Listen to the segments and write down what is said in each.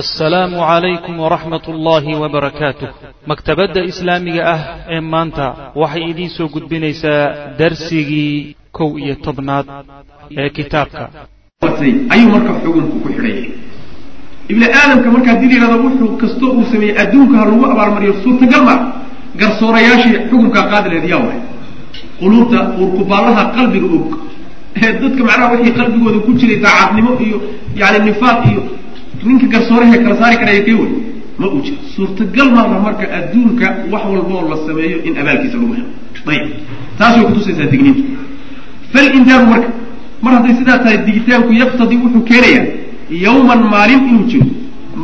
assalaamu calaykum waraxmat ullaahi wabarakaatuh maktabadda islaamiga ah ee maanta waxay idiin soo gudbinaysaa darsigii kow iyo tobnaad ee kitaabka. Ayuu marka xukunku ku xidhaya ibni aadamka marka haddii la yidhahdo wuxuu kastoo uu sameeyey adduunka ha lagu abaalmariyo suurtagal ma garsoorayaashii xukunkaa qaadi laheed yaa waay quluubta uurkubaallaha qalbiga og. Ee dadka macnaha wixii qalbigooda ku jiray daacadnimo iyo yani nifaaq iyo ninka garsoorahe kala saari karaya kee wey ma uu jiro suurtagal maaha marka adduunka wax walboo la sameeyo in abaalkiisa lagu helo. Ayib taas way kutusaysaa digniintu. Falindaaru marka mar hadday sidaa tahay digitaanku yaktadii wuxuu keenayaa yawman maalin inuu jiro.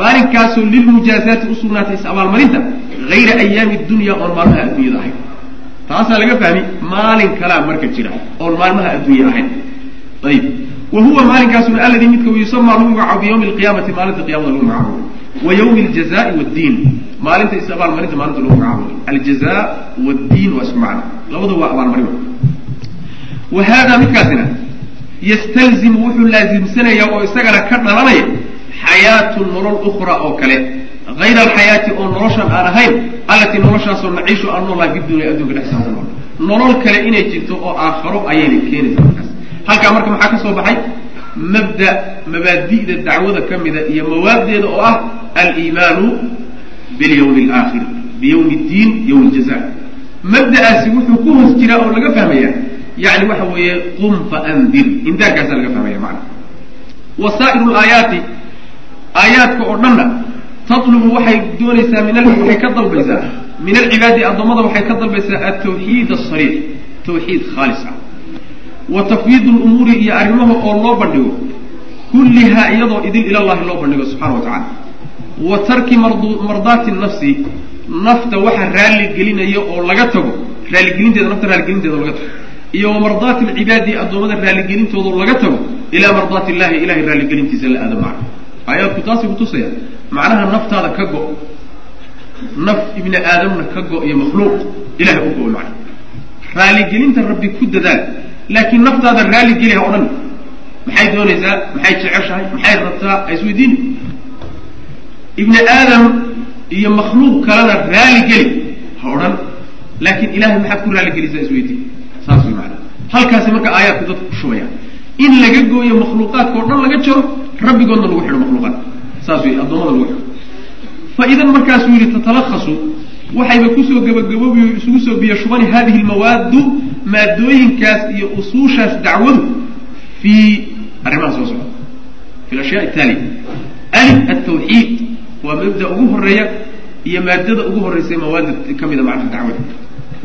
Maalinkaasoo lilmujaazaati usugnaatay is abaalmarinta hayra ayaami dunya oon maalmaha adduunyada ahayn. Taasaa laga fahmi maalin kalaa marka jira oon maalmaha adduunya ahayn. Ayib wa huwa maalinkaasuna alladii midka yusamaa lagu magacaabo biyawmi alqiyaamati maalinta qiyamada lagu magacaabo wa yawmi aljazaai waddiin maalinta is abaalmarinta maalinta lagu magacaabo aljaza waddiin waa isku macna labada waa abaalmarin wa hada midkaasina yastalzimu wuxuu laasimsanayaa oo isagana ka dhalanaya xayaatu nolol ukhra oo kale. Hayra alxayaati oo noloshan aan ahayn allatii noloshaasoo naciishu aan noolahay bidunya adduunka dhexdiisa ku nool. Nolol kale inay jirto oo aakharo ayayna keenaysa markaas halkaa marka maxaa ka soo baxay? Mabda mabaadi'da dacwada ka mida iyo mawaaddeeda oo ah aliimaanu bilyawmi alaakhir biyawmi ddiin yawm aljaza mabda'aasi wuxuu ku hoos jiraa oo laga fahmaya yani waxa weeye qum faandir indaarkaasaa laga fahmaya macana wasaa'iru laayaati aayaadka oo dhanna tatlubu waxay doonaysaa min waxay ka dalbaysaa. Min alcibaadi addoommada waxay ka dalbaysaa altawxiid asariix tawxiid khaalis ah wa tafwiid lumuuri iyo arrimaha oo loo bandhigo kullihaa iyadoo idin ilallahi loo bandhigo subxana wa tacala wa tarki mardaati nafsi nafta waxa raalli gelinaya oo laga tago raalligelinteeda nafta raalligelinteeda laga tago. Iyo wa mardaati alcibaadi addoommada raalligelintooda laga tago ilaa mardaati illahi ilahay raalligelintiisa la aado macna aayaadku taasay kutusaya macnaha naftaada ka go naf ibni aadamna ka go iyo makhluuq ilahay u go macna raalligelinta rabbi ku dadaal laakiin naftaada raalligeli ha odhan maxay doonaysaa maxay jeceshahay maxay rabtaa ha isweydiini ibni aadam iyo makhluuq kalena raalligeli ha odhan laakiin ilahay maxaad ku raalligelisaa isweydiin. Saas way maana halkaasi marka aayaadku dadku ku shubayaan. In laga gooyo makhluuqaadka o dhan laga jaro rabbigoodna lagu xidho makhluuqaadka saas wey addoomada lagu xidho. Fa idan markaasuu yidhi tatalakhasu waxayba ku soo gabagaboobi isugu soo biyo shubani hadihi lmawaaddu maadooyinkaas iyo usuushaas dacwadu fii arrimaha soo socda. Fi lashyaa ataaliya alif altawxiid waa mabda ugu horreeya iyo maadada ugu horreysa mawaadda ka mida macnaha dacwada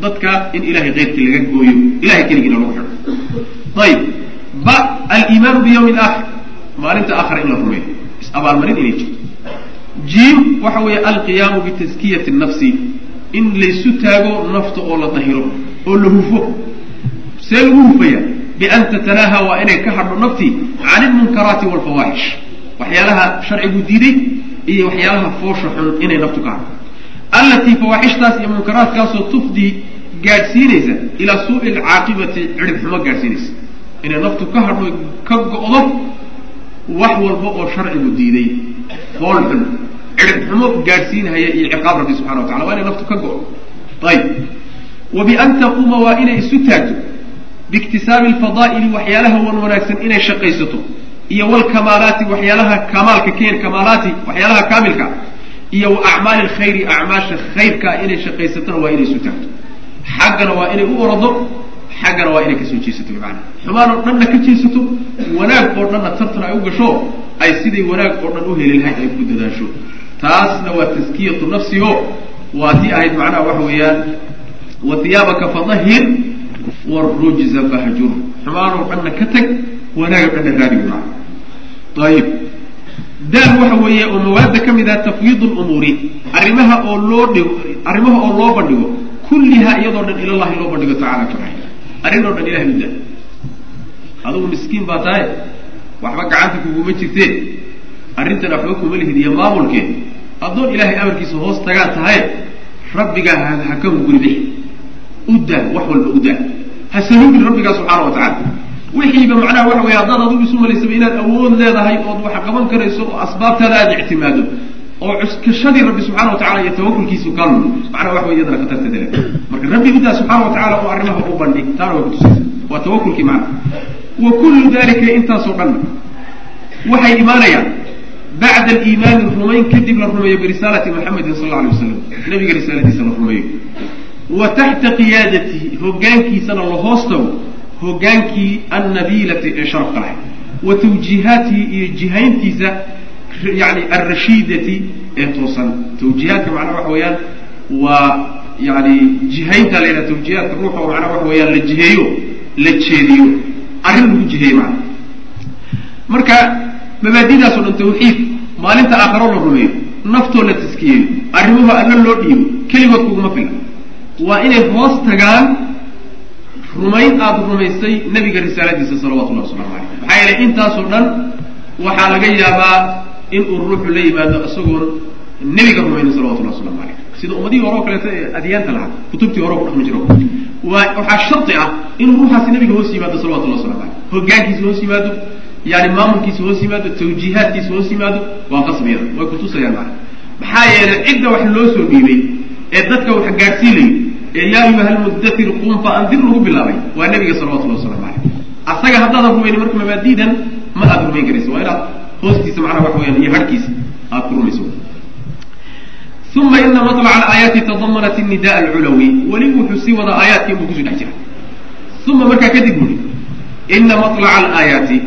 dadka in ilahay keyrkii laga gooyo ilahay keligiina lagu xidho ayib ba aliimaanu biyawmi alaakhir maalinta aakhira in la rumeeyo. Is abaalmarin inay jirto. Jiim waxa weeye alqiyaamu bitaskiyati nafsi. In laysu taago nafta oo la dahiro oo la hufo. See lagu hufaya bian tatanaaha waa inay ka hadho naftii can ilmunkaraati walfawaaxish waxyaalaha sharcigu diiday iyo waxyaalaha foosha xun inay naftu ka hadho. Allatii fawaaxishtaas iyo munkaraadkaasoo tufdii gaadhsiinaysa ilaa suui alcaaqibati cirib xumo gaadhsiinaysa. Inay naftu ka hadho ka go'do wax walba oo sharcigu diiday. Fool xun cirib xumo gaadhsiinhaya iyo ciqaab rabbi subxana wa tacala waa inay naftu ka go'do. Ayib wa bian taquuma waa inay isu taagto biiktisaabi alfadaa'ili waxyaalaha wan wanaagsan inay shaqaysato iyo walkamaalaati waxyaalaha kamaalka keen kamaalaati waxyaalaha kaamilka iyo wa acmaali alkhayri acmaasha khayrkaa inay shaqaysatona waa inay isu taagto xaggana waa inay u orado xaggana waa inay ka soo jeesato maana xumaan dhanna ka jeesato wanaag oo dhanna tartan ay u gasho ay siday wanaag oo dhan u heli lahayd ay ku dadaasho taasna waa taskiyatu nafsi o waa tii ahayd macnaha waxa weeyaan wa hiyaabaka fadahir warujza fahjur xumaan oo dhanna ka tag wanaag oo dhanna raadi maa ayib daal waxa weeye oo mawaadda ka mid ah tafwiid lumuuri arrimaha oo loo dhigo arrimaha oo loo bandhigo kullihaa iyadoo dhan ilallahi loo bandhigo tacala ka arrin oo dhan ilahay u adugu miskiin baa tahay waxba gacanta kuguma jirtee arrintan waxba kuma lihid iyo maamulkee addoon ilahay amarkiisa hoos tagaa tahay rabbigaa ha ka huguri bixi u daa wax walba u daa ha saluugin rabbigaa subxaana wa tacala wixiiba macnaha waxa weye haddaad adigu isu inaad awood leedahay ood wax qaban karayso oo asbaabtaada aada ictimaado oo cuskashadii rabbi subxana wa tacala iyo tawakulkiisu kaalun macnaha waxa wey iyadana khatarteeda le marka rabbi midaa subxaana wa tacala oo arrimaha u bandhig taana way kutusaysa waa tawakulkii macna. Wa kullu dalika intaasoo dhan waxay imaanayaan bacda aliimaani rumayn kadib la rumeeyo birisaalati maxamedin sal alla alay wasalam nabiga risaaladiisa la rumeeyo wa taxta qiyaadatihi hogaankiisana la hoos tago hogaankii annabiilati ee sharafka lahay wa tawjiihaatihi iyo jihayntiisa yani alrashiidati ee toosan. Tawjiihaadka macnaha waxa weeyaan waa yani jihaynta la yidhaha tawjiihaadka ruuxa macnaha waxa weeyaan la jiheeyo la jeediyo. Arrin lagu jiheeyo macna marka mabaadidaas o dhan tawxiid maalinta aakharo la rumeeyo naftoo la taskiyeeyo arrimuhu alla loo dhiibo keligood kuguma fila waa inay hoos tagaan rumayn aada rumaysay nabiga risaaladiisa salawatullahi waslamu caleyh maxaa yeelay intaasoo dhan waxaa laga yaabaa inuu ruuxu la yimaado isagoon nebiga rumaynin salawatullahi waslamu caleyh sida ummadihii hore kaleeto ee adyaanta lahaa kutubtii hore ku dhaqmi jiro waa waxaa shardi ah inuu ruuxaasi nabiga hoos yimaado salawatullahi waslamu caleyh hogaankiisa hoos yimaado yani maamulkiisa hoos yimaado tawjiihaadkiisa hoos yimaado waa qasbiyada way kutusayaan maxaa yeelay cidda wax loo soo dhiibay ee dadka wax gaadhsiinayo yaa ayuha almudatir qum fa andir lagu bilaabay waa nabiga salawatullahi waslamu caleyh asaga haddaadan rumaynin marka mabaadidan ma aada rumayn karaysa waa inaad hoostiisa macnaha waxa weyaan iyo harhkiisa aad ku rumayso. Uma ina maطlca alaayaati tadamanat nida alculawi weli wuxuu sii wadaa aayaadkii inbuu ku soo dhex jira uma markaa kadib buri ina maطlaca alaayaati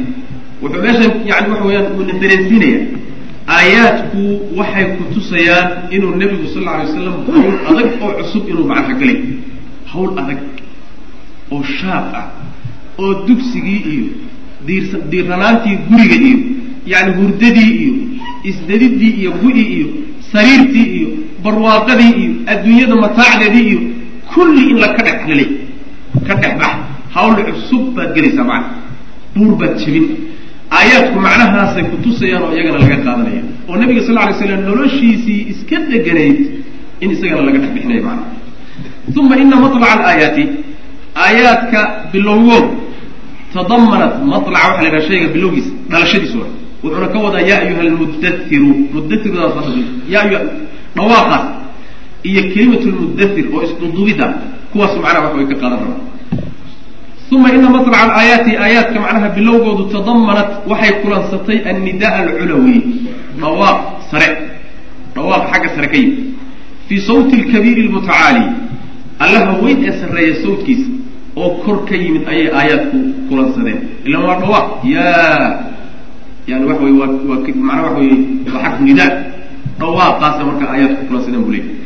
wuxuu meeshan yani waxa weyaan uuna dareensiinaya aayaadku waxay kutusayaan inuu nebigu sal lla alay waslam hawl adag oo cusub inuu macnaha galay. Hawl adag oo shaaq ah oo dugsigii iyo diirsa diirranaantii guriga iyo yani hurdadii iyo isdadidii iyo gu-i iyo sariirtii iyo barwaaqadii iyo adduunyada mataacdeedii iyo kulli in la ka dhex lilay ka dhex bax hawl cusub baad gelaysaa macna. Buur baad jebin aayaadku macnahaasay kutusayaan oo iyagana laga qaadanaya oo nabiga sal lay slam noloshiisii iska deganayd in isagana laga dhex bixinaya macna uma ina maطlaca alaayaati aayaadka bilowgood tadamanat maطlaca waxa la yhaha shayga bilowgiisa dhalashadiisu wuxuuna ka wadaa ya ayuha almudairu mudairdaas ya ayuha dhawaaqaas iyo kelimatu lmudair oo isdudubida kuwaas macnaha wax way ka qaadan rabaa uma ina maطlaca alaayaati aayaadka macnaha bilowgoodu tadamanat waxay kulansatay annida alculawi. Dhawaaq sare. Dhawaaq xagga sare ka yimid. Fii sawti lkabiiri lmutacaali allaha weyn ee sarreeya sawtkiisa oo kor ka yimid ayay aayaadku kulansadeen. Ilan waa dhawaaq ya yani waxa wey waa waa macnaa waxa wey waa xarfu nidaa. Dhawaaqaasa marka aayaadku kulansadeen buu leeyay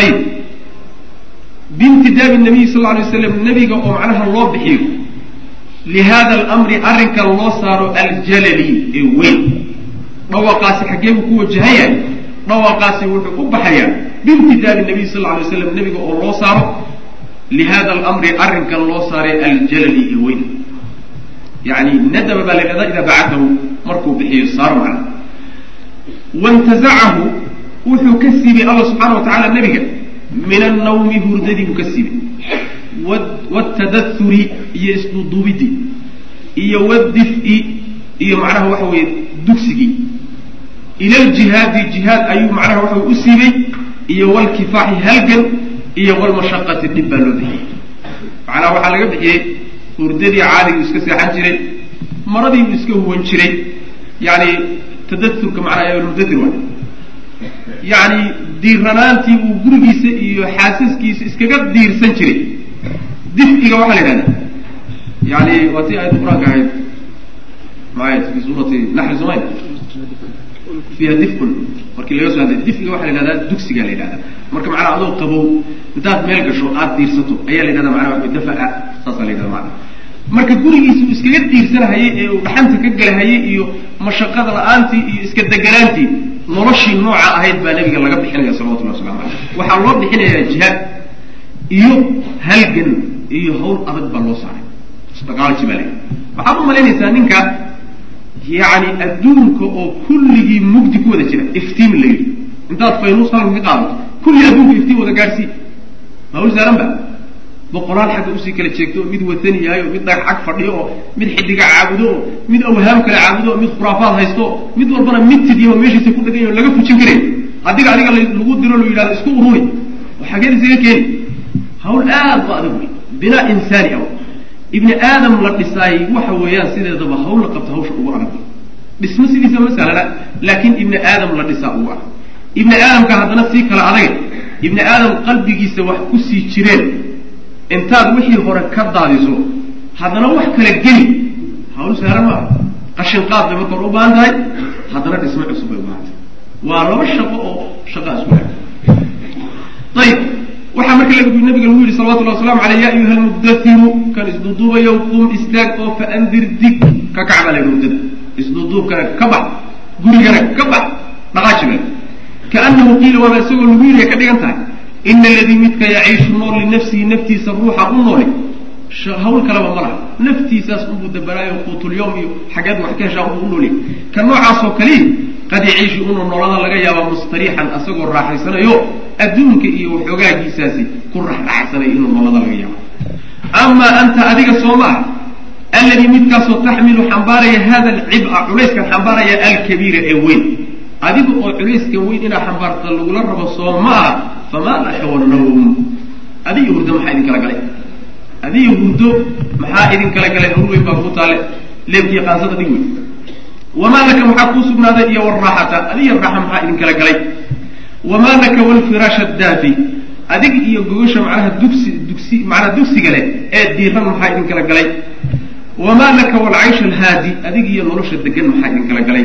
ayib biimtidaabi nabiyi sal lla alay waslam nebiga oo macnaha loo bixiyo. Lihada alamri arrinka loo saaro aljalali ee weyn. Dhawaqaasi xaggee buu ku wajahan yahay dhawaqaasi wuxuu u baxayaa biimtidaabi nabiy sal lla alay waslam nebiga oo loo saaro. Lihada alamri arrinkan loo saaray aljalali ee weyn. Yani nadaba baa la yidhahdaa idaa bacatahu markuu bixiyo saaro macna. Waintazacahu wuxuu ka siibay allah subxaana wa tacala nebiga min annawmi hurdadii buu ka siibay. Wtadathuri iyo isduduubidii iyo wdif'i iyo macnaha waxa weeye dugsigii. Ila ljihaadi jihaad ayuu macnaha waxa u siibay iyo walkifaaxi halgan iyo walmashaqati dhib baa loo bixiyey. Macnaha waxaa laga bixiyey hurdadii caadigu iska seexan jiray maradii uu iska huwan jiray. Yani tadaurka macnaha mudadir wa yani diiranaantii uu gurigiisa iyo xaasaskiisa iskaga diirsan jiray. Dif'iga waxaa la yidhahda yani waa tii aayadda qur'aanka ahayd. Maayad fi suurati naxli somalia fiiha difun markii laga soo hadlay dif'iga waxaa la yidhahdaa dugsigaa la yidhahdaa. Marka macnaha adoo qabow intaad meel gasho aada diirsato ayaa la yidhahda macnaha waa dafaca saasaa la yidhahda macna marka gurigiisa uu iskaga diirsanahayey ee uu dhaxanta ka gelahayey iyo mashaqada la'aantii iyo iska deganaantii noloshii nooca ahayd baa nabiga laga bixinaya salawatullahi waslamu caleyh waxaa loo bixinayaa jihaad iyo halgan iyo hawl adag baa loo saaray. Dhaqaalaji baa leeyahy waxaad u malaynaysaa ninka yani adduunka oo kulligii mugdi ku wada jira iftiim la yidhi. Intaad faynuus halkan ka qaadato kulli adduunka iftiim wada gaadhsii mawl saaran ba boqolaal xagga u sii kala jeegto oo mid watani yahay oo mid dhagax xag fadhiyo oo mid xidiga caabudo oo mid awhaam kale caabudo oo mid khuraafaad haysto oo mid walbana mitid yaho meeshiisa ku dhagan yaho laga fujin karay adiga adiga lagu diro lu yidhahdo isku ururi. Xageen isaga keeni. Hawl aad u adag wey binaa insaani ah ibni aadam la dhisaayey waxa weeyaan sideedaba hawl la qabta hawsha ugu adag. Dhismo sidiisa masalana laakiin ibni aadam la dhisaa ugu adag. Ibni aadamka haddana sii kala adage. Ibni aadam qalbigiisa wax ku sii jireen intaad wixii hore ka daadiso haddana wax kala geli. Hawl sahlan maaha qashin qaad bay marka hore u baahan tahay haddana dhismo cusub bay u baahan tahay. Waa laba shaqo oo shaqaa isku eg. Ayib waxaa marka nabiga lagu yidhi salawatullahi waslamu aleyh ya ayuha lmudatiru kan isduuduubayow qum istaag oo faandir dig ka kacba la hurdada isduuduubkana ka bax gurigana ka bax dhaqaajibale kaanahu qiila waaba isagoo lagu yidhi ay ka dhigan tahay ina aladii midka yaciishu nool linafsihi naftiisa ruuxa u nooli hawl kaleba ma laha naftiisaas unbuu dabaraayo quutulyawm iyo xageed wax ka heshaa unbuu u nooliyay ka noocaasoo kaliya qad yaciishu inuu noloda laga yaaba mustariixan asagoo raaxaysanayo adduunka iyo waxoogaagiisaasi ku raxraxsanayo inuu noloda laga yaabo amaa anta adiga soo ma ah alladii midkaasoo taxmilu xambaaraya hada alcib'a culayskan xambaaraya alkabiira ee weyn adiga oo culayskan weyn inaa xambaarta lagula rabo soo ma ah famaa laxwanahum adiga hurdo maxaa idin kala galay? Adiga hurdo maxaa idin kala galay? Hawl weyn baa ku taale. Leebkiiyo qaansad adig wey wamaa laka maxaa kuu sugnaaday iyo waraaxata adiga raaxa maxaa idin kala galay? Wamaa laka walfiraasha daafi adig iyo gogasha macnaha dugsi dugsi macnaha dugsiga leh ee diiran maxaa idin kala galay? Wamaa laka walcaysha alhaadi adig iyo nolosha degan maxaa idin kala galay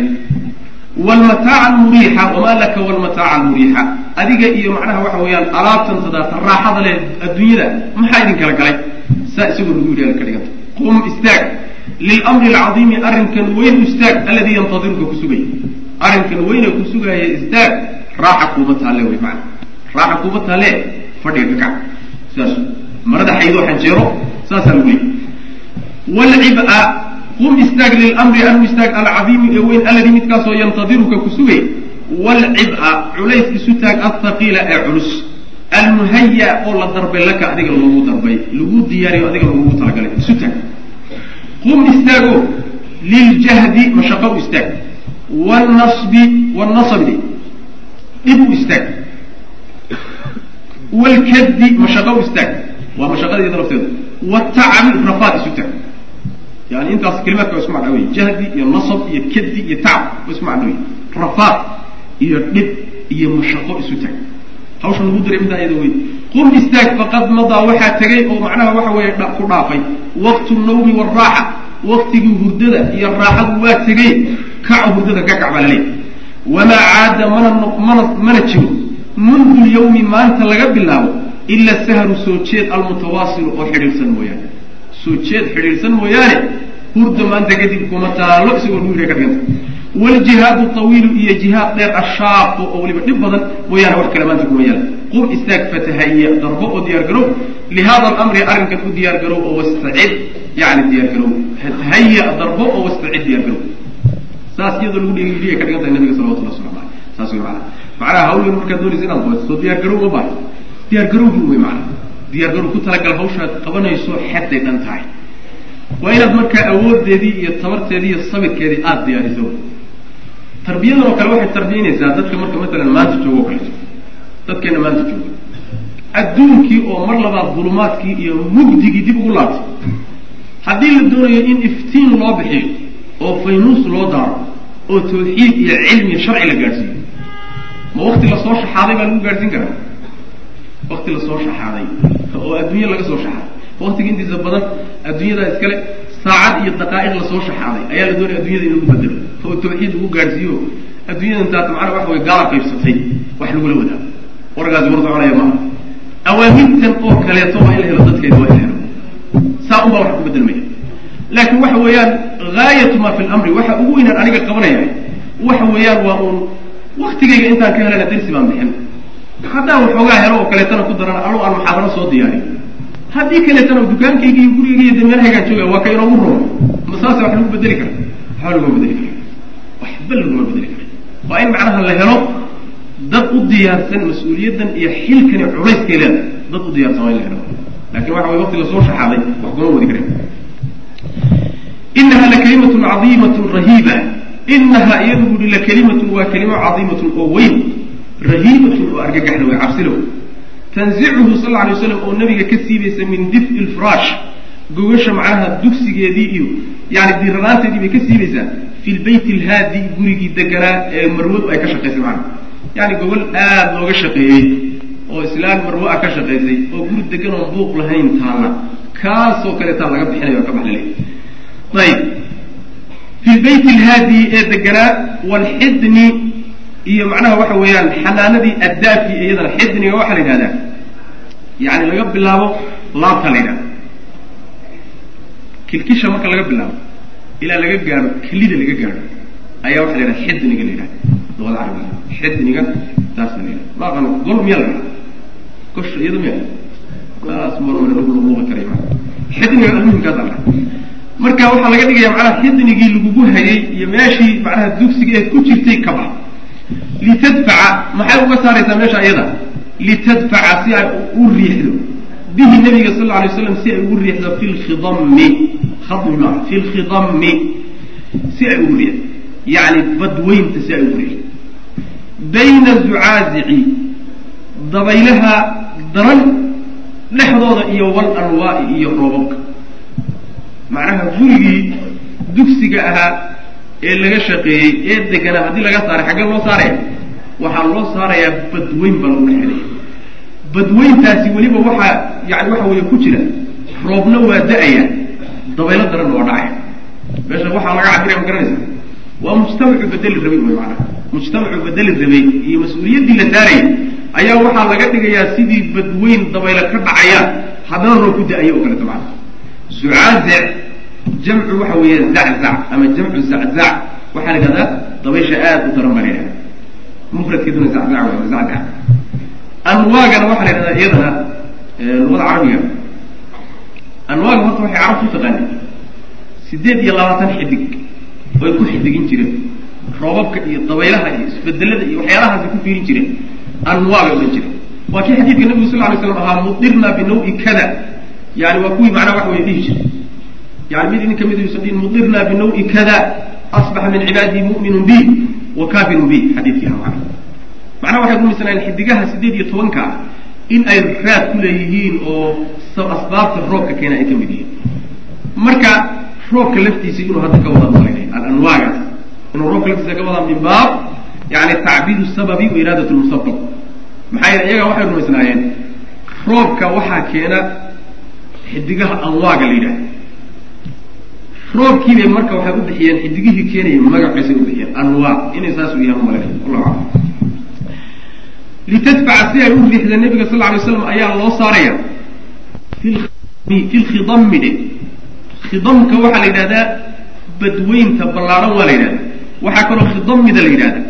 wlmataaca almuriixa wamaa laka walmataaca almuriixa adiga iyo macnaha waxa weeyaan alaabtan tadaata raaxada leh adduunyada maxaa idin galay saa isagoo lagu yidhi ka dhiganta qum istaag lilamri alcadiimi arrinkan weyn istaag alladii yantadiruka ku sugaya arrinkan weyne ku sugaaya istaag raaxa kuuma taalle wey maana raaxa kuuma taalle fadhiga ka kac marada xaydoo xanjeero saasaa lagu leeyay wlcib'a qum istaag lilamri anu istaag alcadiimi ee weyn alladii midkaasoo yantadiruka ku sugay wlcib'a culays isu taag althaqiila ee culus. Almuhaya oo la darbay laka adiga loogu darbay lagu diyaariyo adiga lagugu talagalay isu taag. Qum istaago liljahdi mashaqo u istaag. Wlnasbi wlnasbi dhib u istaag. Wlkadi mashaqo u istaag. Waa mashaqada lafteeda wtacabi rafaad isu taag yani intaas kelimaadka waa isku macna wey jahdi iyo nasab iyo kadi iyo tacab isku macna wey rafaad iyo dhib iyo mashaqo isu taag hawsha lagu diray middaa iyada wey qum istaag faqad madaa waxaa tegay oo macnaha waxa weeye ku dhaafay waqtu nawmi waalraaxa waqtigii hurdada iyo raaxadu waa tegay kaco hurdada ka kac baa laleeyahy wamaa caada mana mana mana jiro mundu lyawmi maanta laga bilaabo ila sahru soo jeed almutawaasilu oo xidhiidhsan mooyaane soo jeed xidhiidhsan mooyaane hurda maanta kadib kuma taallo isagoo lagu yidha ka dhiganta wljihaadu tawiilu iyo jihaad dheer ashaaqo oo weliba dhib badan mooyaane wax kale maanta kuma yaalla qum istaag fatahaya darbo oo diyaar garow lihada alamri arrinkan u diyaar garow oo wastacid yani diyaar garow haya darbo oo wastacid diyaar garow saas iyadoo lagu dhigiliya ka dhigan tahay nabiga salawatullah waslamu aleyh saas wey maana macnaha hawl weyn markaad doonaysa inaad qabato soo diyaar garow ma baaha diyaar garowgii wey maana diyaar garow ku talagal hawshaad qabanayso xedday dhan tahay. Waa inaad markaa awoodeedii iyo tabarteedii iyo sabirkeedii aada diyaariso. Tarbiyadan oo kale waxay tarbiyanaysaa dadka marka matalan maanta joogo o kaleeto dadkeena maanta jooga adduunkii oo mar labaad dulumaadkii iyo mugdigii dib ugu laabtay haddii la doonayo in iftiin loo bixiyo oo faynuus loo daaro oo tawxiid iyo cilmi sharci la gaadhsiiyo. Ma wakti la soo shaxaaday baa lagu gaadhsiin karaa wakti la soo shaxaaday oo adduunya laga soo shaxaaday. Waktiga intiisa badan adduunyadaa iskale saacad iyo daqaa'iq la soo shaxaaday. Ayaa la doonaya addunyada in lagu bedelo oo tawxiid lagu gaadhsiiyo. Adduunyadan taas macana waxa way gaala qaybsatay wax lagula wadaago wargaasi war soconaya maaha awaamirtan oo kaleeto waa in la helo dadkeeda waa in la helo. Saa un wax ku bedelmaya laakiin waxa weeyaan gaayatu ma fi lamri waxa ugu weynaan aniga qabanaya waxa weeyaan waa uun waktigayga intaan ka helana darsi baan bixin haddaan waxoogaa helo oo kaleetana ku daran alo aan muxaadaro soo diyaariyo haddii kaleetana dukaankayga iyo gurigayga iyo dameelahaygaan jooga waa ka inoogu roon. Ma saasa wax lagu bedeli kara waxba laguma bedeli kara waxba laguma bedeli kara waa in macnaha la helo dad u diyaarsan mas'uuliyaddan iyo xilkani culayskay leedahay. Dad u diyaarsan waa in la helo. Lakin waxa way waqti la soo shaxaaday wax kuma wadi kareen inaha lakalimatun cadiimatun rahiiba. Inaha iyadu buuhi lakalimatun waa kelimo cadiimatun oo weyn rahiibatun oo argagaxna way cabsilow tanzicuhu sal alay waslam oo nabiga ka siibaysa min dif'i lfiraash gogasha macnaha dugsigeedii iyo yani diiranaanteedii bay ka siibaysaa fi lbayt alhaadi gurigii deganaa ee marwadu ay ka shaqaysay macnaha. Yani gogol aada looga shaqeeyey oo islaan marwo a ka shaqaysay oo guri degan oon buuq lahayn taalla. Kaasoo kaleetaa laga bixinaya ka baxlale ayib. Fi lbayt alhaadi ee deganaa walxidni iyo macnaha waxa weeyaan xanaanadii addaafi iyadana xidniga waxaa la yidhahdaa yani laga bilaabo laabta la yidhahda kilkisha marka laga bilaabo ilaa laga gaadho kelida laga gaadho ayaa waxa la yidhaha xidniga la yidhahda luqada carabiga xidniga taasa la yidhahda ma aqaano gol miyaa la yidhahda gosha iyada miya. Taas marmar lagu luqluqi karay. Xidniga almuhimkaas ala marka waxaa laga dhigaya macnaha xidnigii lagugu hayay iyo meeshii macnaha dugsiga ee ku jirtay ka bax litadfaca maxay uga saaraysaa meesha iyada litadfaca si ay u riixdo bihi nabiga sal lla alay waslam si ay ugu riixdo fi lkhidami khadmi fi lkhidami si ay ugu riixdo yani badweynta si ay ugu riixdo bayna zucaazici dabaylaha daran dhexdooda iyo wal anwaa'i iyo roobabka macnaha gurigii dugsiga ahaa ee laga shaqeeyey ee deganaa haddii laga saaray xaggee loo saaraya waxaa loo saarayaa badweyn baa lagu dhexelaya badweyntaasi weliba waxaa yani waxa weeye ku jira roobna waa da'aya dabaylo daranna waa dhacaya meesha waxaa laga cabiraya ma garanaysa? Waa mujtamacu bedeli rabay wy maanaha mujtamacu bedeli rabay iyo mas'uuliyaddii la saarayay ayaa waxaa laga dhigayaa sidii badweyn dabaylo ka dhacaya haddana roob ku da'aya oo kaleeto macana zucaazic jamcu waxa weeye zaczac ama jamcu zaczac waxaa la yidhahdaa dabaysha aada u daran baa la yidhahda mufradkeeduna zaczac waa zaczac anwaagana waxaa la yidhahdaa iyadana luqada carabiga. Anwaaga horta waxay carab ku taqaaneen sideed iyo labaatan xidig oo ay ku xidigin jireen. Roobabka iyo dabaylaha iyo isbedelada iyo waxyaalahaasay ku fiirin jireen. Anwaaga odhan jireen. Waa kii xadiidka nabigu sal lay slam ahaa mudirna binawi kada yani waa kuwii macnaha waxa weye dhihi jiray. Yani mid idin ka mid yuusan dhihin mudirna binawi kada asbaxa min cibaadihi mu'minun bi wa kafirun bi xadiidkii aha macna macnaha waxay rumaysanaayeen xidigaha sideed iyo tobanka ah in ay raad ku leeyihiin oo asbaabta roobka keena ay ka mid yihiin. Marka roobka laftiisa inuu hadda ka wada malaynay alanwaagaas inuu roobka laftiisa ka wadaa min baab yani tacbiidu sababi wa iraadat lmusabab maxaa yeele iyaga waxay rumaysnaayeen roobka waxaa keena xidigaha anwaaga la yidhahda roobkiibay marka waxay u bixiyeen xidigihii keenaya magaciisay u bixiyeen anwaa inay saas u wallahu aclam litadfaca si ay u riixda nabiga sal lay slam ayaa loo saaraya fi lkhidami dhe khidamka waxaa la yidhahdaa badweynta ballaaran waa la yidhahda waxaa kaloo khidamida la yidhahda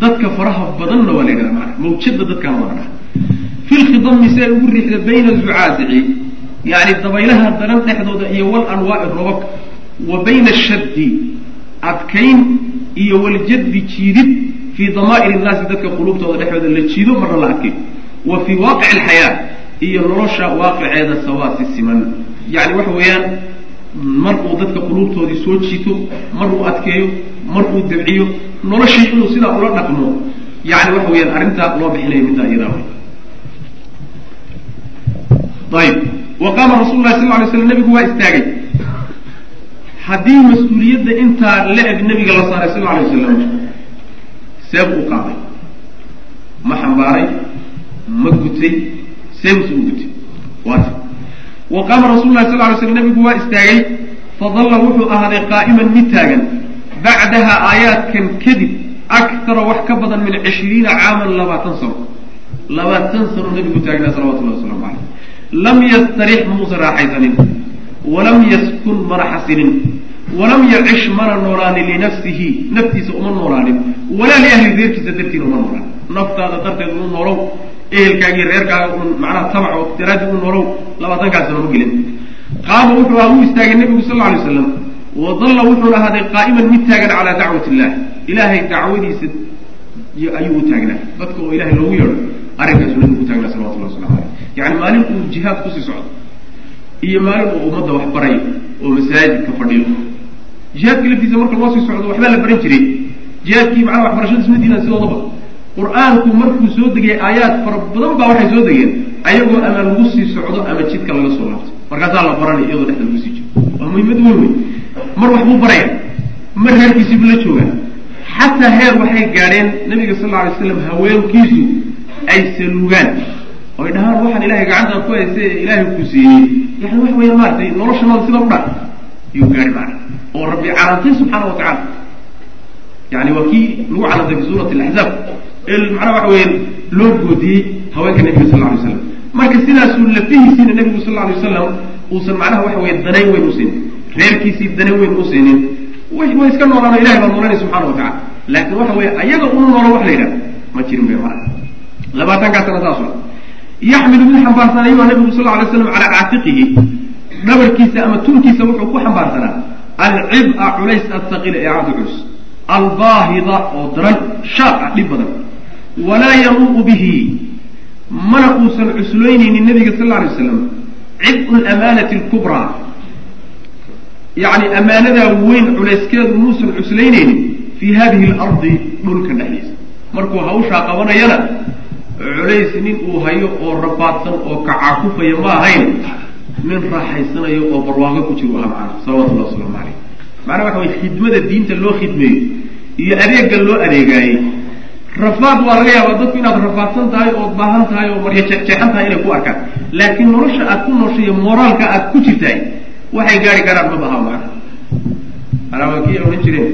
dadka faraha badanna waa la yidhahda maana mawjada dadkaana waa dhaha fi lkhidami si ay ugu riixda bayna zucaazici yani dabaylaha daran dhexdooda iyo wal anwaa'i robabka wa bayna ashaddi adkayn iyo waljadbi jiidid fii damaa'ir innaasi dadka quluubtooda dhexdooda la jiido marna la adkeeyo wa fii waaqici alxayaa iyo nolosha waaqiceeda sawaasi siman. Yani waxa weeyaan mar dadka quluubtoodii soo jiito mar uu adkeeyo mar uu dabciyo noloshii inuu sidaa ula dhaqmo. Yani waxa weeyaan arrintaa loo bixinayo middaa iyadaa ayib. Wa qaama rasul sal lay slam nabigu waa istaagay haddii mas'uuliyadda intaa la eg nabiga la saaray sal alay wasalam seeb u qaaday. Ma xambaaray ma gutay seebuse u gutay. Waata wa qaama rasul lahi sal lay slam nabigu waa istaagay fadalla wuxuu ahaaday qaa'iman mid taagan. Bacdaha aayaadkan kadib akara wax ka badan min cishriina caaman labaatan sano. Labaatan sano nabigu taagnaa salawatullahi waslamu caleyh lam yastarix muusa raaxaysanin. Walam yaskun mana xasilin walam yacish mana noolaanin linafsihi naftiisa uma noolaanin walaa liahli reerkiisa dartiina uma noolaan naftaada darteed unu noolow ehelkaagii reerkaaga un macnaha tabac oo u noolow labaatankaas sana ma gelin. Qaama wuxuu ah u istaagay nabigu sal lla alay waslam wadalla wuxuuna ahaaday qaa'iman mid taagan calaa dacwati illah ilaahay dacwadiisa ayuu u taagnaa. Dadka oo ilahay loogu yeedho arrinkaasuu nabigu ku taagnaa salawatullah waslamu aleyh yani maalin uu jihaad ku sii socdo. Iyo maalin uu ummadda wax barayo oo masaajidka fadhiyo jihaadka laftiisa marka loo sii socdo waxbaa la baran jiray. Jihaadkii macnaha waxbarashada isma diidaan sidoodaba qur'aanku markuu soo degay aayaad fara badan baa waxay soo degeen ayagoo ama lagu sii socdo ama jidka laga soo laabto. Markaasaa la baranaya iyadoo dhexda lagu sii jiro. Waa muhiimad weyn wey mar waxbuu baraya. Mar reerkiisiibuu la joogaa. Xataa heer waxay gaadheen nabiga sal alay slam haweenkiisu ay saluugaan. Oy dhahaan waxaan ilahay gacantaan ku haysa ee ilaahay ku siiyey. Yani waxa weya maaratay noloshanada sida u dhan. Yuu gaadhi maana oo rabbi canaantay subxaana wa tacala yani waa kii lagu canaantay fi suurati alaxzaab ee macnaha waxa weya loo goodiyey haweenka nabiga sal alay slam marka sidaasuu lafihiisiina nabigu sal alay wasalam uusan macnaha waxa weya danayn weyn usiinin reerkiisii danayn weyn usiinin way iska noolaano ilahay baa noolanay subxana wa tacala laakiin waxa weya ayaga unu noolo wax la yidhahda ma jirin bay maa labaatankaa sana yaxmilu mid xambaarsan ayuha nabigu sal alay slam calaa caatiqihi dhabarkiisa ama tunkiisa wuxuu ku xambaarsanaa alcib'a culays athaqila ee cabdi culus albaahida oo daran shaaq dhib badan walaa yanuuqu bihi mana uusan cuslaynaynin nabiga sal lla alay waslam cib'u lamaanati alkubraa yacni amaanadaa weyn culayskeedu muusan cuslaynaynin fii hadihi alardi dhulka dhexdiisa markuu hawshaa qabanayana culays nin uu hayo oo rabaadsan oo kacaakufaya ma ahayn nin raaxaysanayo oo barwaaqo ku jiro aha macana salawatullahi wasalaamu caleyh macnaha waxa way khidmada diinta loo khidmeeyo iyo adeegga loo adeegaayey. Rafaad waa laga yaabaa dadku inaad rafaadsan tahay ood baahan tahay oo marya jeexjeexan tahay inay ku arkaan. Laakiin nolosha aad ku nooshay moraalka aad ku jirtahay waxay gaari karaan ma baha macana anaa waa kii odhan jireen?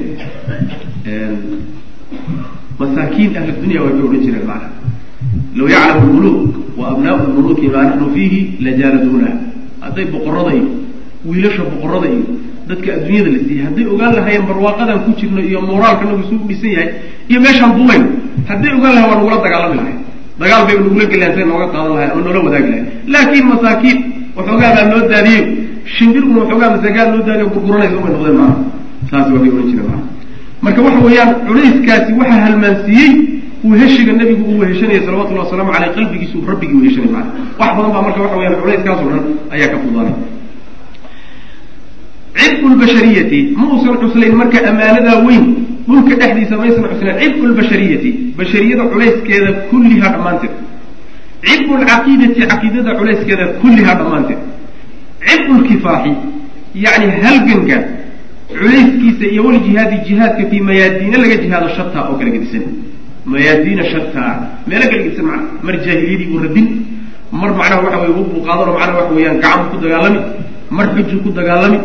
Masaakiin ahli dunya way ka odhan jireen macana law yaclamu lmuluk wa abnaau lmuluki maa naxnu fiihi lajaaladuuna hadday boqorada iyo wiilasha boqorada iyo dadka adduunyada la siiyey hadday ogaan lahaayeen barwaaqadaan ku jirno iyo moraalka nagu suu dhisan yahay iyo meeshaan duulayno hadday ogaan lahayen waa nagula dagaalami lahay dagaal bayba nagula gelayan say nooga qaadan lahay ama noola wadaagi lahay laakiin masaakiin waxoogaa baa loo daadiyeyo shimbiruna waxoogaa masaagaan loo daadiyo gurguranaysa umay noqdeen maaa saas waa kay ohan jireen marka waxa weeyaan culayskaasi waxaa halmaansiiyey weheshiga nabigu uu weheshanaya salawatullahi wasalaamu aleyh qalbigiisu rabbigii weheshanay maana wax badan baa marka waxa weyaan culayskaasoo dhan ayaa ka fudaanay cibqu lbashariyati ma uusan cuslayn marka amaanadaa weyn dhulka dhexdiisa maysan cuslayn. Cibqu lbashariyati bashariyada culayskeeda kullihaa dhammaanteed. Cibqu lcaqiidati caqiidada culayskeeda kullihaa dhammaanteed. Cibqu lkifaaxi yacni halganka culayskiisa iyo waljihaadi jihaadka fii mayaadiina laga jihaado shataa oo kala gedisan mayaadiina shataa meelo kala gedisan mana mar jaahiliyadii uu radin mar macnaha waxa weye hubbuu qaadano macnaha waxa weeyaan gacan ku dagaalami mar xuju ku dagaalami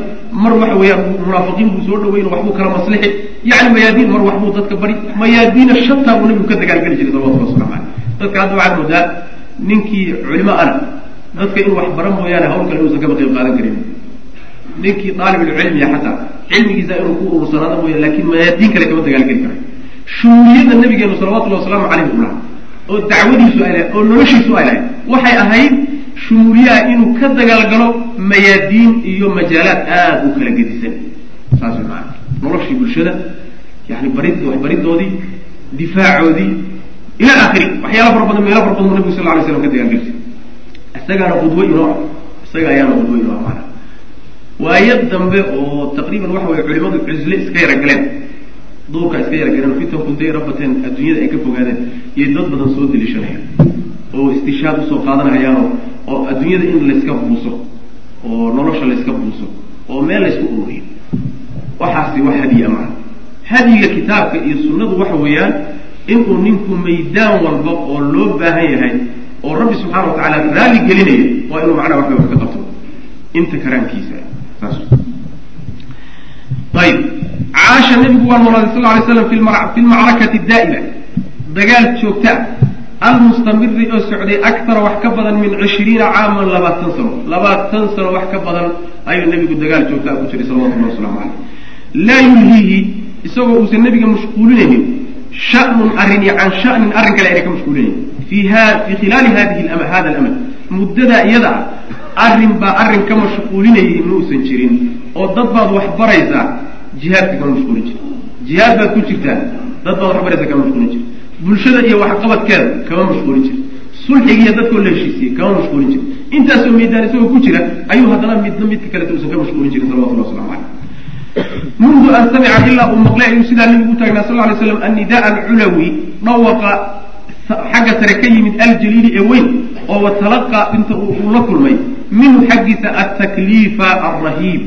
mar waxa weeyaan munaafiqiin buu soo dhaweyn waxbuu kala maslixi. Yani mayaadiin mar waxbuu dadka bari. Mayaadiina shataa buu nabigu ka dagaalgeli jiray salawatullah waslamu caleyh dadka hadda waxaad moodaa ninkii culimo ana dadka inuu wax baran mooyaane hawl kale inuusan kaba qayb qaadan karin. Ninkii daalibulcilmiya xataa cilmigiisa inuu ku urursanaado mooya laakiin mayaadiin kale kama dagaalgeli karay shuuriyada nabigeenu salawatullahi wasalaamu caleyh u oo dacwadiisu ay lahayd oo noloshiisu ay lahayd waxay ahayd shumuuliyaha inuu ka dagaalgalo mayaadiin iyo majaalaad aada u kala gedisan. Saas maana noloshii bulshada yani barid waxbaridoodii difaacoodii ila akhiri waxyaala fara badan meelo fara badan nabigu sal lay slam ka dagaalgelisa isagaana qudwo inoo isaga ayaana qudwo inoo maana waayo dambe oo taqriiban waxa weye culimadu cusle iska yara galeen duurka iska yara galeen fitanku day rabateen adduunyada ay ka fogaadeen iyo dad badan soo deliishanayaan oo istishaad u soo qaadanayaanoo oo adduunyada in layska buuso oo nolosha layska buuso oo meel laysku ururiyo. Waxaasi wax hadiya maaha hadyiga kitaabka iyo sunnadu waxa weeyaan inuu ninku maydaan walba oo loo baahan yahay oo rabbi subxana wa tacaala raalli gelinaya waa inuu macnaha waxba wax ka qabto. Inta karaankiisa saas caasha nabigu waa noolaaday sal lay slam fi lmacrakati daa'ima. Dagaal joogta almustamiri oo socday akara wax ka badan min cishriina caaman labaatan sano. Labaatan sano wax ka badan ayuu nebigu dagaal joogtaa ku jiray salawatullahi waslamu caleyh laa yulhiihi isagoo uusan nebiga mashquulinaynin shanun arrini can shanin arrin kale ayna ka mashquulinaynin fi khilaali hadihi hada alamal muddadaa iyada ah arrin baa arrin ka mashquulinayay ma uusan jirin. Oo dad baad wax baraysaa jihaadka kama mashquulin jir. Jihaad baad ku jirtaa dad baad wax baraysaa kama mashquulin jir. Bulshada iyo waxqabadkeeda kama mashquulin jir. Sulxigiiyo dadkoo la heshiisiyey kama mashquulin jir. Intaasoo meydaan isagoo ku jira ayuu haddana midna midka kaleta uusan ka mashquulin jirin salawatullah waslamu caleyh mundu an samica ilaa uu maqlay ayuu sidaa nabigu u taagnaa sal lay slam annidaa alculawi dhawaqa xagga sare ka yimid aljaliili ee weyn oo watalaqa inta uu la kulmay minhu xaggiisa altakliifa alrahiib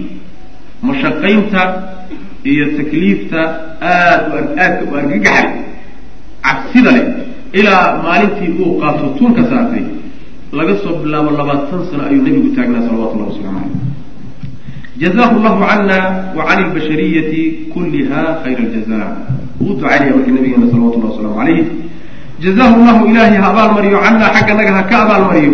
mashaqaynta iyo takliifta aad aadka u argagaxay cabsida leh. Ilaa maalintii uu qaato tuunka saartay laga soo bilaabo labaatan sano ayuu nebigu taagnaa salawatullahi waslamu caleyh jazahu llahu cana wa can lbashariyati kulliha khayra aljaza uu ducaynaya marka nabigeena salawatullahi waslamu calayh jazahu llahu ilaahay ha abaalmariyo cannaa xagga naga ha ka abaalmariyo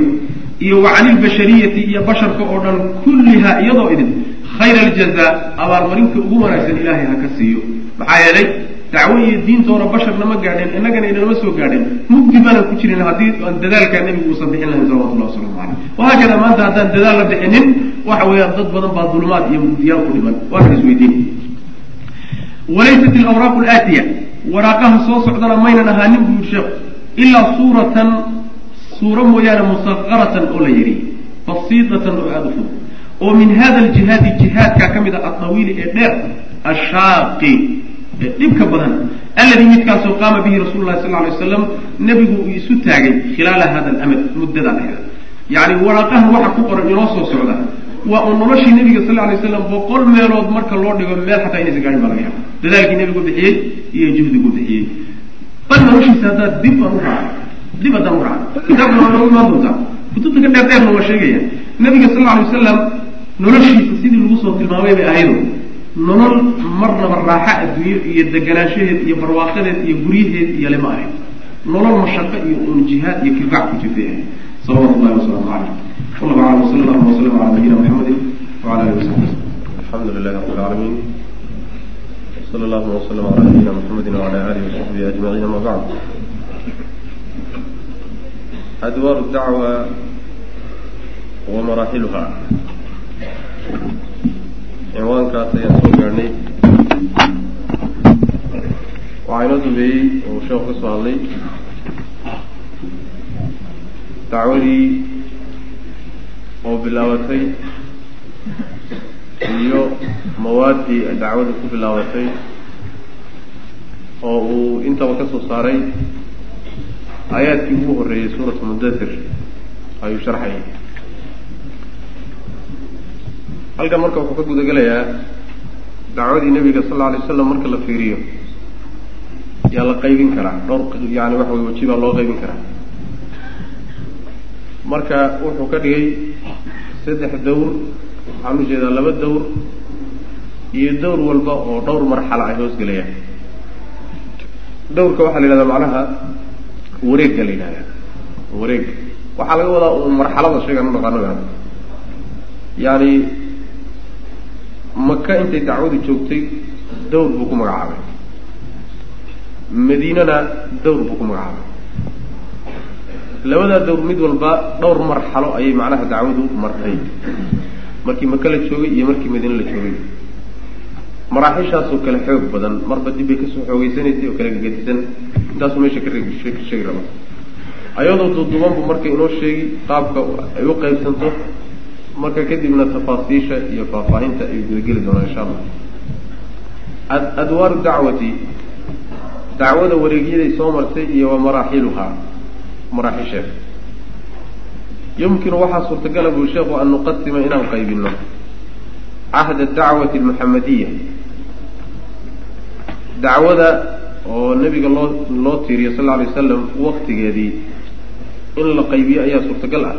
iyo wa can ilbashariyati iyo basharka oo dhan kulliha iyadoo idin khayra aljaza abaalmarinta ugu wanaagsan ilaahay ha ka siiyo. Maxaa yeelay dacwo iyo diintoona basharna ma gaadheen innagana inanama soo gaadheen mugdi ku jirin haddii aan dadaalkaa nebigu uusan bixin lahayn salawatullah waslamu caleyh wahaakada maanta haddaan dadaal la bixinin waxa weeyaan dad badan baa dulumaad iyo mugdiyaal ku dhiman. Waana isweydiin walaysat alawraaqu alaatiya waraaqaha soo socdana maynan ahaanin buu sheekhu ilaa suuratan suuro mooyaane musaqaratan oo la yidhi basiidatan oo aada fog oo min hada aljihaadi jihaadkaa ka mid a altawiili ee dheer ashaaqi ee dhibka badan alladii midkaasoo qaama bihi rasulu lahi sal lay waslam nebigu uu isu taagay khilaala hada alamad muddadaa dhexda yacni waraaqahan waxa ku qoran inoo soo socda waa uu noloshii nebiga sal lay slam boqol meelood marka loo dhigo meel xataa inaysan gaadhin baa laga yaaba dadaalkii nebigu bixiyey iyo juhdigu bixiyey. Bal noloshiisa haddaad dib aan u dib haddaan u raaca kitaabkuna waa noogu imaan doontaa kutubta ka dheer dheerna waa sheegaya nabiga sal alay wasalam noloshiisa sidii lagu soo tilmaamay bay ahaydo nolol marnaba raaxa adduunyo iyo deganaanshaheed iyo barwaaqadeed iyo guryaheed iyo lema ahayd. Nolol mashaqo iyo uun jihaad iyo kifac ku jirtay ahayd salawatu llahi wasalaamu caleyh wallahu aclam wasala allahu wasalam cala nabiyina muxamedin wala alihi wasaxbi alxamdu lilahi rabi alcaalamiin sala allahuma wa maraaxiluha cinwaankaas ayaan soo gaadhnay waxaa inoo dambeeyey oo sheekhu ka soo hadlay. Dacwadii oo bilaabatay iyo mawaaddii dacwadu ku bilaabatay oo uu intaba ka soo saaray aayaadkii ugu horreeyey suuratu mudathir ayuu sharxayay halkan marka wuxuu ka gudagelayaa dacwadii nebiga sal alla alay waslam marka la fiiriyo. Yaa la qaybin karaa dhowr yani waxa wey weji baa loo qaybin karaa marka wuxuu ka dhigay saddex dawr waxaan u jeedaa laba dawr iyo dawr walba oo dhowr marxalo ay hoosgelayaan dawrka waxaa la yidhahdaa macnaha wareegga la yidhahda wareeg. Waxaa laga wadaa marxalada sheegan unaqaano yani maka intay dacwadu joogtay dawr buu ku magacaabay. Madiinana dawr buu ku magacaabay. Labadaa dawr mid walba dhowr marxalo ayay macnaha dacwadu martay. Markii maka la joogay iyo markii madiine la joogay. Maraaxishaasoo kale xoog badan marba dib bay ka soo xoogeysanaysay oo kale gagadisan intaasuu meesha ka sheegi raba. Ayadoo duuduuban buu marka inoo sheegi qaabka ay u qaybsanto marka kadibna tafaasiisha iyo faahfaahinta ay gudageli doonaan insha allah. Adwaaru dacwati. Dacwada wareegyaday soo martay iyo wa maraaxiluhaa maraaxisheeda yumkinu waxaa suurtagala buu sheekhu an nuqasima inaan qaybino cahd dacwati almuxamadiya dacwada oo nebiga loo loo tiiriyo sal lla alay wasalam waktigeedii in la qaybiyo ayaa suurtagal ah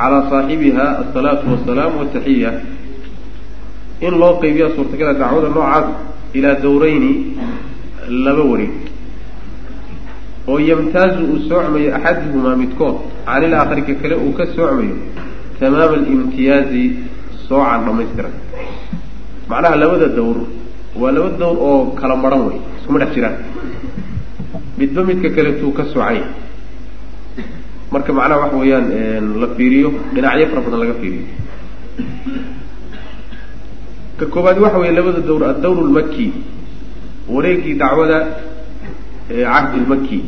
calaa saaxibiha asalaatu wasalaam wataxiya in loo qaybiyaa suurtagala dacwada noocaas ilaa dawrayni laba wareeg oo yamtaazu uu soocmayo axaduhumaa midkood can ka kale uu ka soocmayo tamaama alimtiyaazi soocan dhamaystiran macnaha labada dawr waa laba dawr oo kala maran wey iskuma dhex jiraan midba midka kaleetuu ka soocanya marka macnaha waxa weeyaan la fiiriyo dhinacyo fara badan laga fiiriyo. Ka koobaad waxa weeye labada dawr addawr lmaki wareegii dacwada cahdi lmaki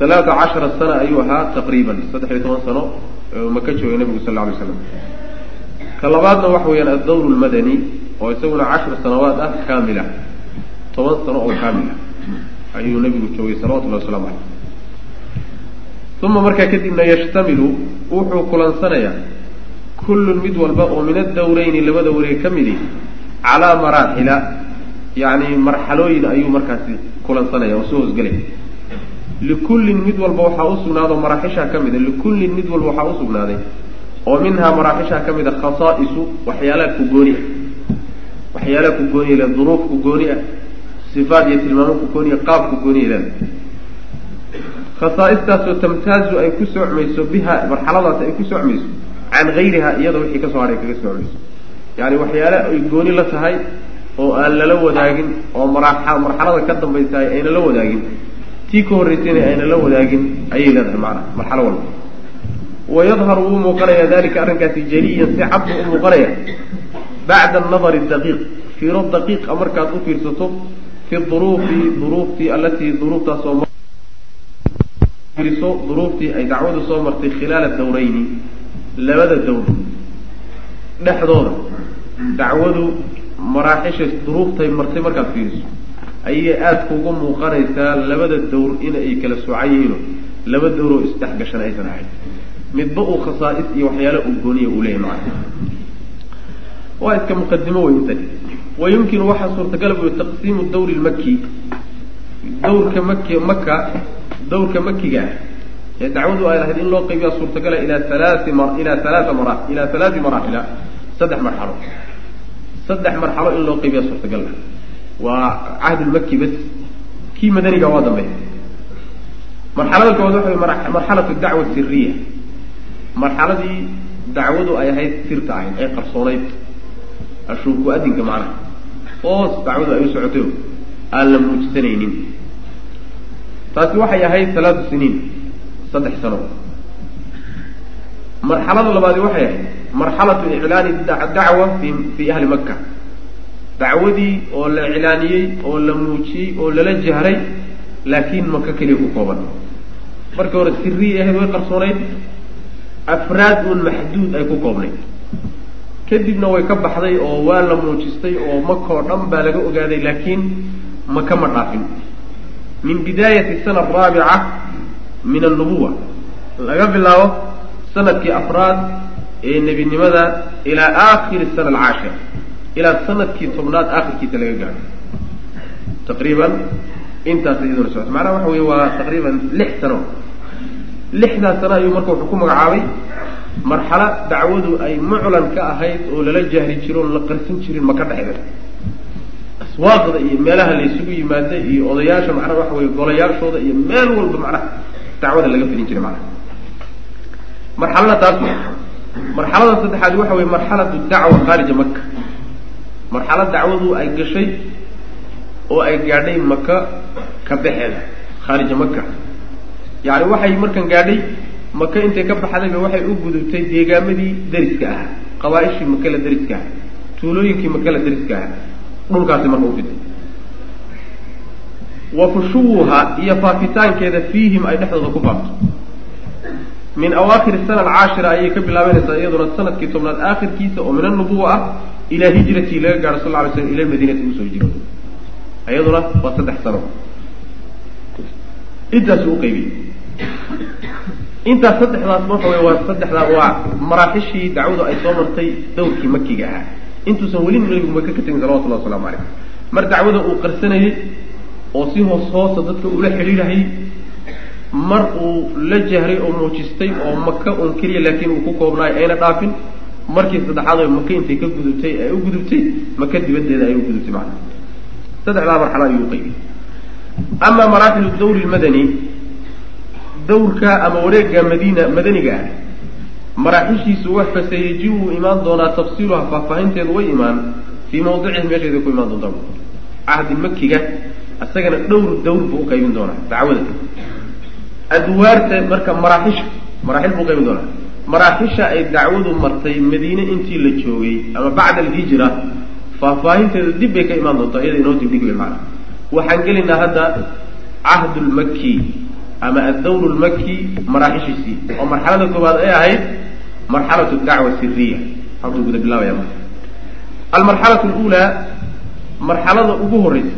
halaata cashara sana ayuu ahaa taqriiban saddex iyo toban sano maka joogay nabigu sal lla alay slam ka labaadna waxa weeyaan addawr lmadani oo isaguna cashar sanawaad ah kaamila. Toban sano oo kaamila. Ayuu nabigu joogay salawatullahi waslamu caleyh uma markaa kadibna yashtamilu wuxuu kulansanayaa kullun mid walba oo min addawrayni labada wareeg ka midi calaa maraaxila yacni marxalooyin ayuu markaasi kulansanaya oo soo hoosgelaya likullin mid walba waxaa usugnaado maraaxishaa ka mida likullin mid walba waxaa usugnaaday oo minhaa maraaxishaa ka mid a khasaa'isu waxyaalaha ku gooni ah. Waxyaalaha ku gooniya le duruuf ku gooni ah sifaat iyo tilmaamo ku gooniya qaab ku gooniya leeda khasaa'istaasoo tamtaazu ay ku soocmayso biha marxaladaas ay ku soocmayso can gayriha iyada wixii ka soo hadhay kaga soocmayso yani waxyaale ay gooni la tahay oo aan lala wadaagin oo marxalada ka dambaysahay ayna la wadaagin. Tii ka horreysayna ayna la wadaagin ayay leedahay macnaha marxalo walba. Wayadharu wuu muuqanaya dalika arrinkaasi jaliyan si cad buu u muuqanaya bacda anadari daqiiq fiiro daqiiqa markaad u fiirsato fi duruufi duruuftii alatii duruuftaasoo fiiriso duruuftii ay dacwadu soo martay khilaala dawrayni labada dawr dhexdooda dacwadu maraaxisha duruuftay martay markaad fiiriso ayay aada kuga muuqanaysaa labada dawr in ay kala soocan yihiino laba dawroo isdhexgashan aysan ahayn. Midba uu khasaa'is iyo waxyaala uu gooniya uu leeyahy macana waa iska muqadimo wey intani wa yumkinu waxaa suurtagala buy taqsiimu dawri lmaki dawrka maki maka dawrka makiga ah ee dacwadu ay lahayd in loo qaybiya suurtagala ilaa halaai ma ilaa halaaa mara ilaa halaati maraaxila saddex marxalo. Saddex marxalo in loo qaybiya suurtagal. Waa cahdulmaki bas. Kii madaniga waa dambe. Marxalada kowaad waxa way marxalatu dacwa siriya marxaladii dacwadu ay ahayd sirta ahayd ee qarsoonayd. Ashuuku adinka macnaha hoos dacwadu ay u socotayo aan la muujisanaynin taasi waxay ahayd halaatu siniin saddex sano. Marxalada labaadi waxay ahayd marxalatu iclaani dacwa fi fii ahli maka dacwadii oo la iclaaniyey oo la muujiyey oo lala jahray laakiin maka keliya ku kooban. Markii hore siriya ahayd way qarsoonayd afraad uun maxduud ay ku koobnayd kadibna way ka baxday oo waa la muujistay oo maka oo dhan baa laga ogaaday laakiin maka ma dhaafin min bidaayati sana araabica min annubuwa laga bilaabo sannadkii afraad ee nebinimada ilaa aakhiri sana alcaashir ilaa sannadkii tobnaad aakhirkiisa laga gaadho taqriiban intaas iyaduna socota macnaha waxa weye waa taqriiban lix sano. Lixdaas sano ayuu marka wuxuu ku magacaabay marxalo dacwadu ay muclan ka ahayd oo lala jahri jiro oon la qarsan jirin maka dhexdeeda aswaaqda iyo meelaha la isugu yimaada iyo odayaasha macnaha waxa weye golayaashooda iyo meel walba macnaha dacwada laga fidin jiray macnaha. Marxalada taas marxalada saddexaad waxa weye marxalatu dacwa khaarija maka marxalad dacwadu ay gashay oo ay gaadhay maka ka baxeeda khaarija maka yacni waxay markan gaadhay maka intay ka baxdayba waxay u gudubtay deegaamadii dariska ahaa qabaaishii makala dariska ahaa tuulooyinkii makala dariska ahaa dhulkaasi marka u fiday wa fushuwuha iyo faafitaankeeda fiihim ay dhexdooda ku faafto min awaakhir sana alcaashira ayay ka bilaabanaysaa iyaduna sannadkii tobnaad aakhirkiisa oo min annubuwa ah ilaa hijratii laga gaaro sal ly slam ila lmadiinati u soo hijro iyaduna waa saddex sano. Intaas saddexdaas waxa wey waa saddexdaa waa maraaxishii dacwadu ay soo martay dawrkii makiga ahaa intuusan weli nabigu maka ka tegin salawatullahi waslamu calayh. Mar dacwada uu qarsanayey oo si hoos hoosa dadka ula xidhiidhayay mar uu la jahray oo muujistay oo maka un keliya laakiin uu ku koobnaayo ayna dhaafin markii saddexaad oo maka intay ka gudubtay ay u gudubtay maka dibaddeeda ay u gudubtay macna saddexdaa marxalo ayuu uqaybiyey ama maraaxilu dawri lmadani dawrka ama wareegga madiina madaniga ah maraaxishiisu wax fasayeji wuu imaan doonaa tafsiiluha faahfaahinteedu way imaan fii mawdicihi meesheeda ku imaan doontaa cahdi makiga isagana dhowr dawr buu uqaybin doonaa dacwada. Adwaarta marka maraaxisha maraaxil buu uqaybin doonaa. Maraaxisha ay dacwadu martay madiine intii la joogay ama bacda alhijra faahfaahinteedu dib bay ka imaan doontaa iyada inoo dibdhig wey maana waxaan gelaynaa hadda cahdulmaki ama addawru lmaki maraaxishiisii oo marxalada koowaad ay ahayd marxalatu dacwa siriya hadduu guda bilaabaya marka almarxalatu luulaa marxalada ugu horeysa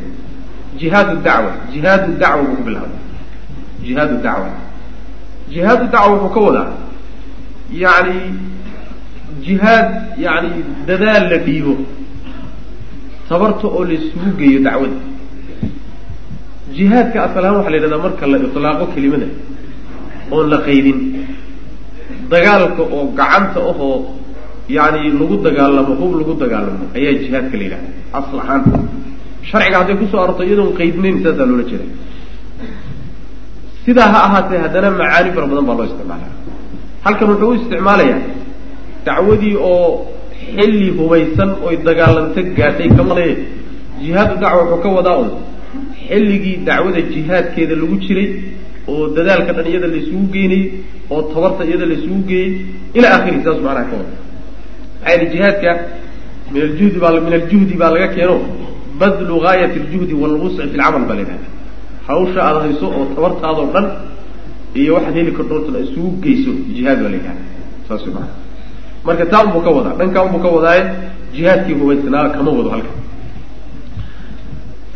jihaad dacwa jihaadu dacwa buu ku bilaabay. Jihaadu dacwa. Jihaadu dacwa wuxuu ka wadaa yani jihaad yani dadaal la dhiibo tabarta oo la isugu geeyo dacwada. Jihaadka asal ahaan waxa la yidhahdaa marka la itlaaqo kelimada oon la qaydin dagaalka oo gacanta ahoo yani lagu dagaalamo hub lagu dagaalamo ayaa jihaadka la yidhahda asal ahaan. Sharciga hadday ku soo arorto iyadoon qaydinayn saasaa loola jeeda sidaa ha ahaatee haddana macaani fara badan baa loo isticmaala halkan wuxuu u isticmaalayaa dacwadii oo xilli hubaysan oy dagaalanta gaadhay kamale jihaadu dacwa wuxuu ka wadaa un xilligii dacwada jihaadkeeda lagu jiray oo dadaalka dhan iyada la isugu geynayey oo tabarta iyada la isugu geeyey ilaa akhiri saas macnaha ka wada. Maxaa jihaadka min aljuhdi baa min aljuhdi baa laga keeno. Badlu gaayat aljuhdi waalwusci fi lcamal baa la yidhahda hawsha aada hayso oo tabartaadoo dhan iyo waxaad heli kardhoortana isugu geyso jihaad baa la yidhahda saas maa marka taa unbuu ka wadaa dhankaa unbuu ka wadaaye jihaadkii hubaysnaa kama wado halka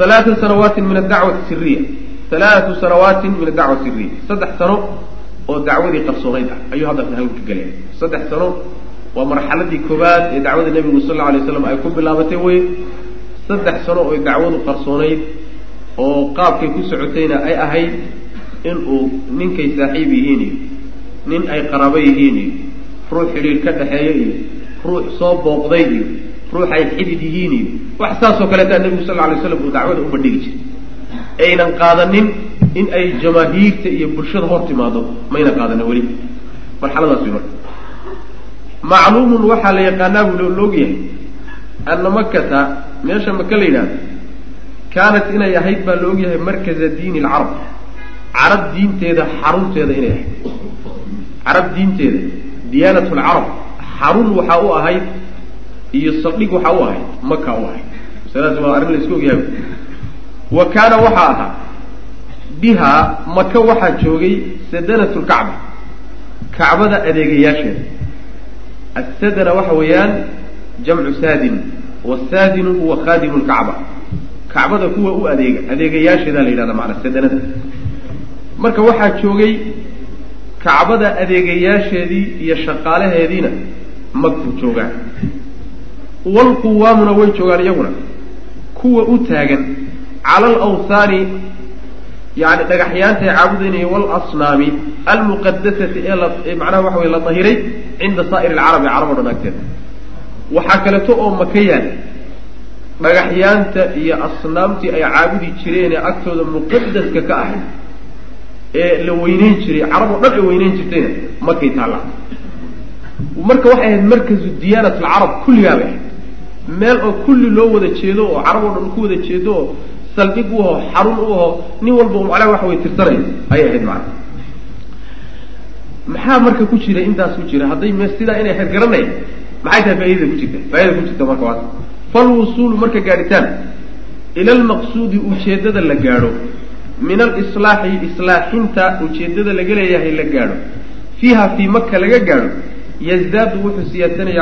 alaaa sanawaatin min adacwati siriya alaatu sanawaatin min adacwa siriya saddex sano oo dacwadii qarsoonayd ah ayuu hadda halka ka saddex sano waa marxaladii koowaad ee dacwada nebigu sal lla alay slam ay ku bilaabatay weye saddex sano oy dacwadu qarsoonayd oo qaabkay ku socotayna ay ahayd in uu ninkay saaxiib yihiin iyo nin ay qaraabo yihiin iyo ruux xidhiir ka dhexeeyo iyo ruux soo booqday iyo ruux ay xidid yihiin iyo wax saasoo kaleetaa nebigu sal lla alay slam uu dacwada u bandhigi jiray aynan qaadanin in ay jamaahiirta iyo bulshada hor timaado mayna qaadanin weli. Marxaladaas way marka. Macluumun waxaa la yaqaanaa buu loogyahay ana makata meesha maka la yidhahdo kaanat inay ahayd baa la ogyahay markaza diini alcarab carab diinteeda xarunteeda inay ahayd. Carab diinteeda diyaanat lcarab xarun waxaa u ahayd iyo saldhig waxaa u ahayd maka u ahayd. Masaladaas waa arrin la iska ogyahay wa kaana waxaa ahaa bihaa maka waxaa joogay sadanat lkacba kacbada adeegayaasheeda assadana waxa weeyaan jamcu saadin. Wasaadinu huwa khadimu lkacba kacbada kuwa u adeega adeegayaasheedaa la yidhahda macanaa sadanada marka waxaa joogay kacbada adeegayaasheedii iyo shaqaalaheediina magku joogaan walquwaamuna way joogaan iyaguna. Kuwa u taagan cala alawthaani yani dhagaxyaanta ee caabudaynaya walasnaami almuqadasati ee la macnaha waxa wey la dahiray cinda saa'ir alcarabi carab o dhan agteeda waxaa kaleeto oo maka yaal dhagaxyaanta iyo asnaamtii ay caabudi jireen ee agtooda muqadaska ka ahayd ee la weyneyn jiray carab oo dhan ay weyneyn jirtayna makay taallaa marka waxay ahayd markazu diyaanat alcarab kulligaa bay ahayd meel oo kulli loo wada jeedo oo carab oo dhan ku wada jeedo oo saldhig u aho xarun u aho nin walba macnaha waxa way tirsanaya ayay ahayd macna maxaa marka ku jira intaas ku jira hadday m sidaa inay ahayd garanaya maxay tahay faa'idada ku jirta? Faa'idada ku jirta marka waas falwusuulu marka gaadhitaan ila almaqsuudi ujeeddada la gaadho min alislaaxi islaaxinta ujeeddada laga leeyahay la gaadho. Fiiha fii maka laga gaadho yazdaadu wuxuu siyaadsanaya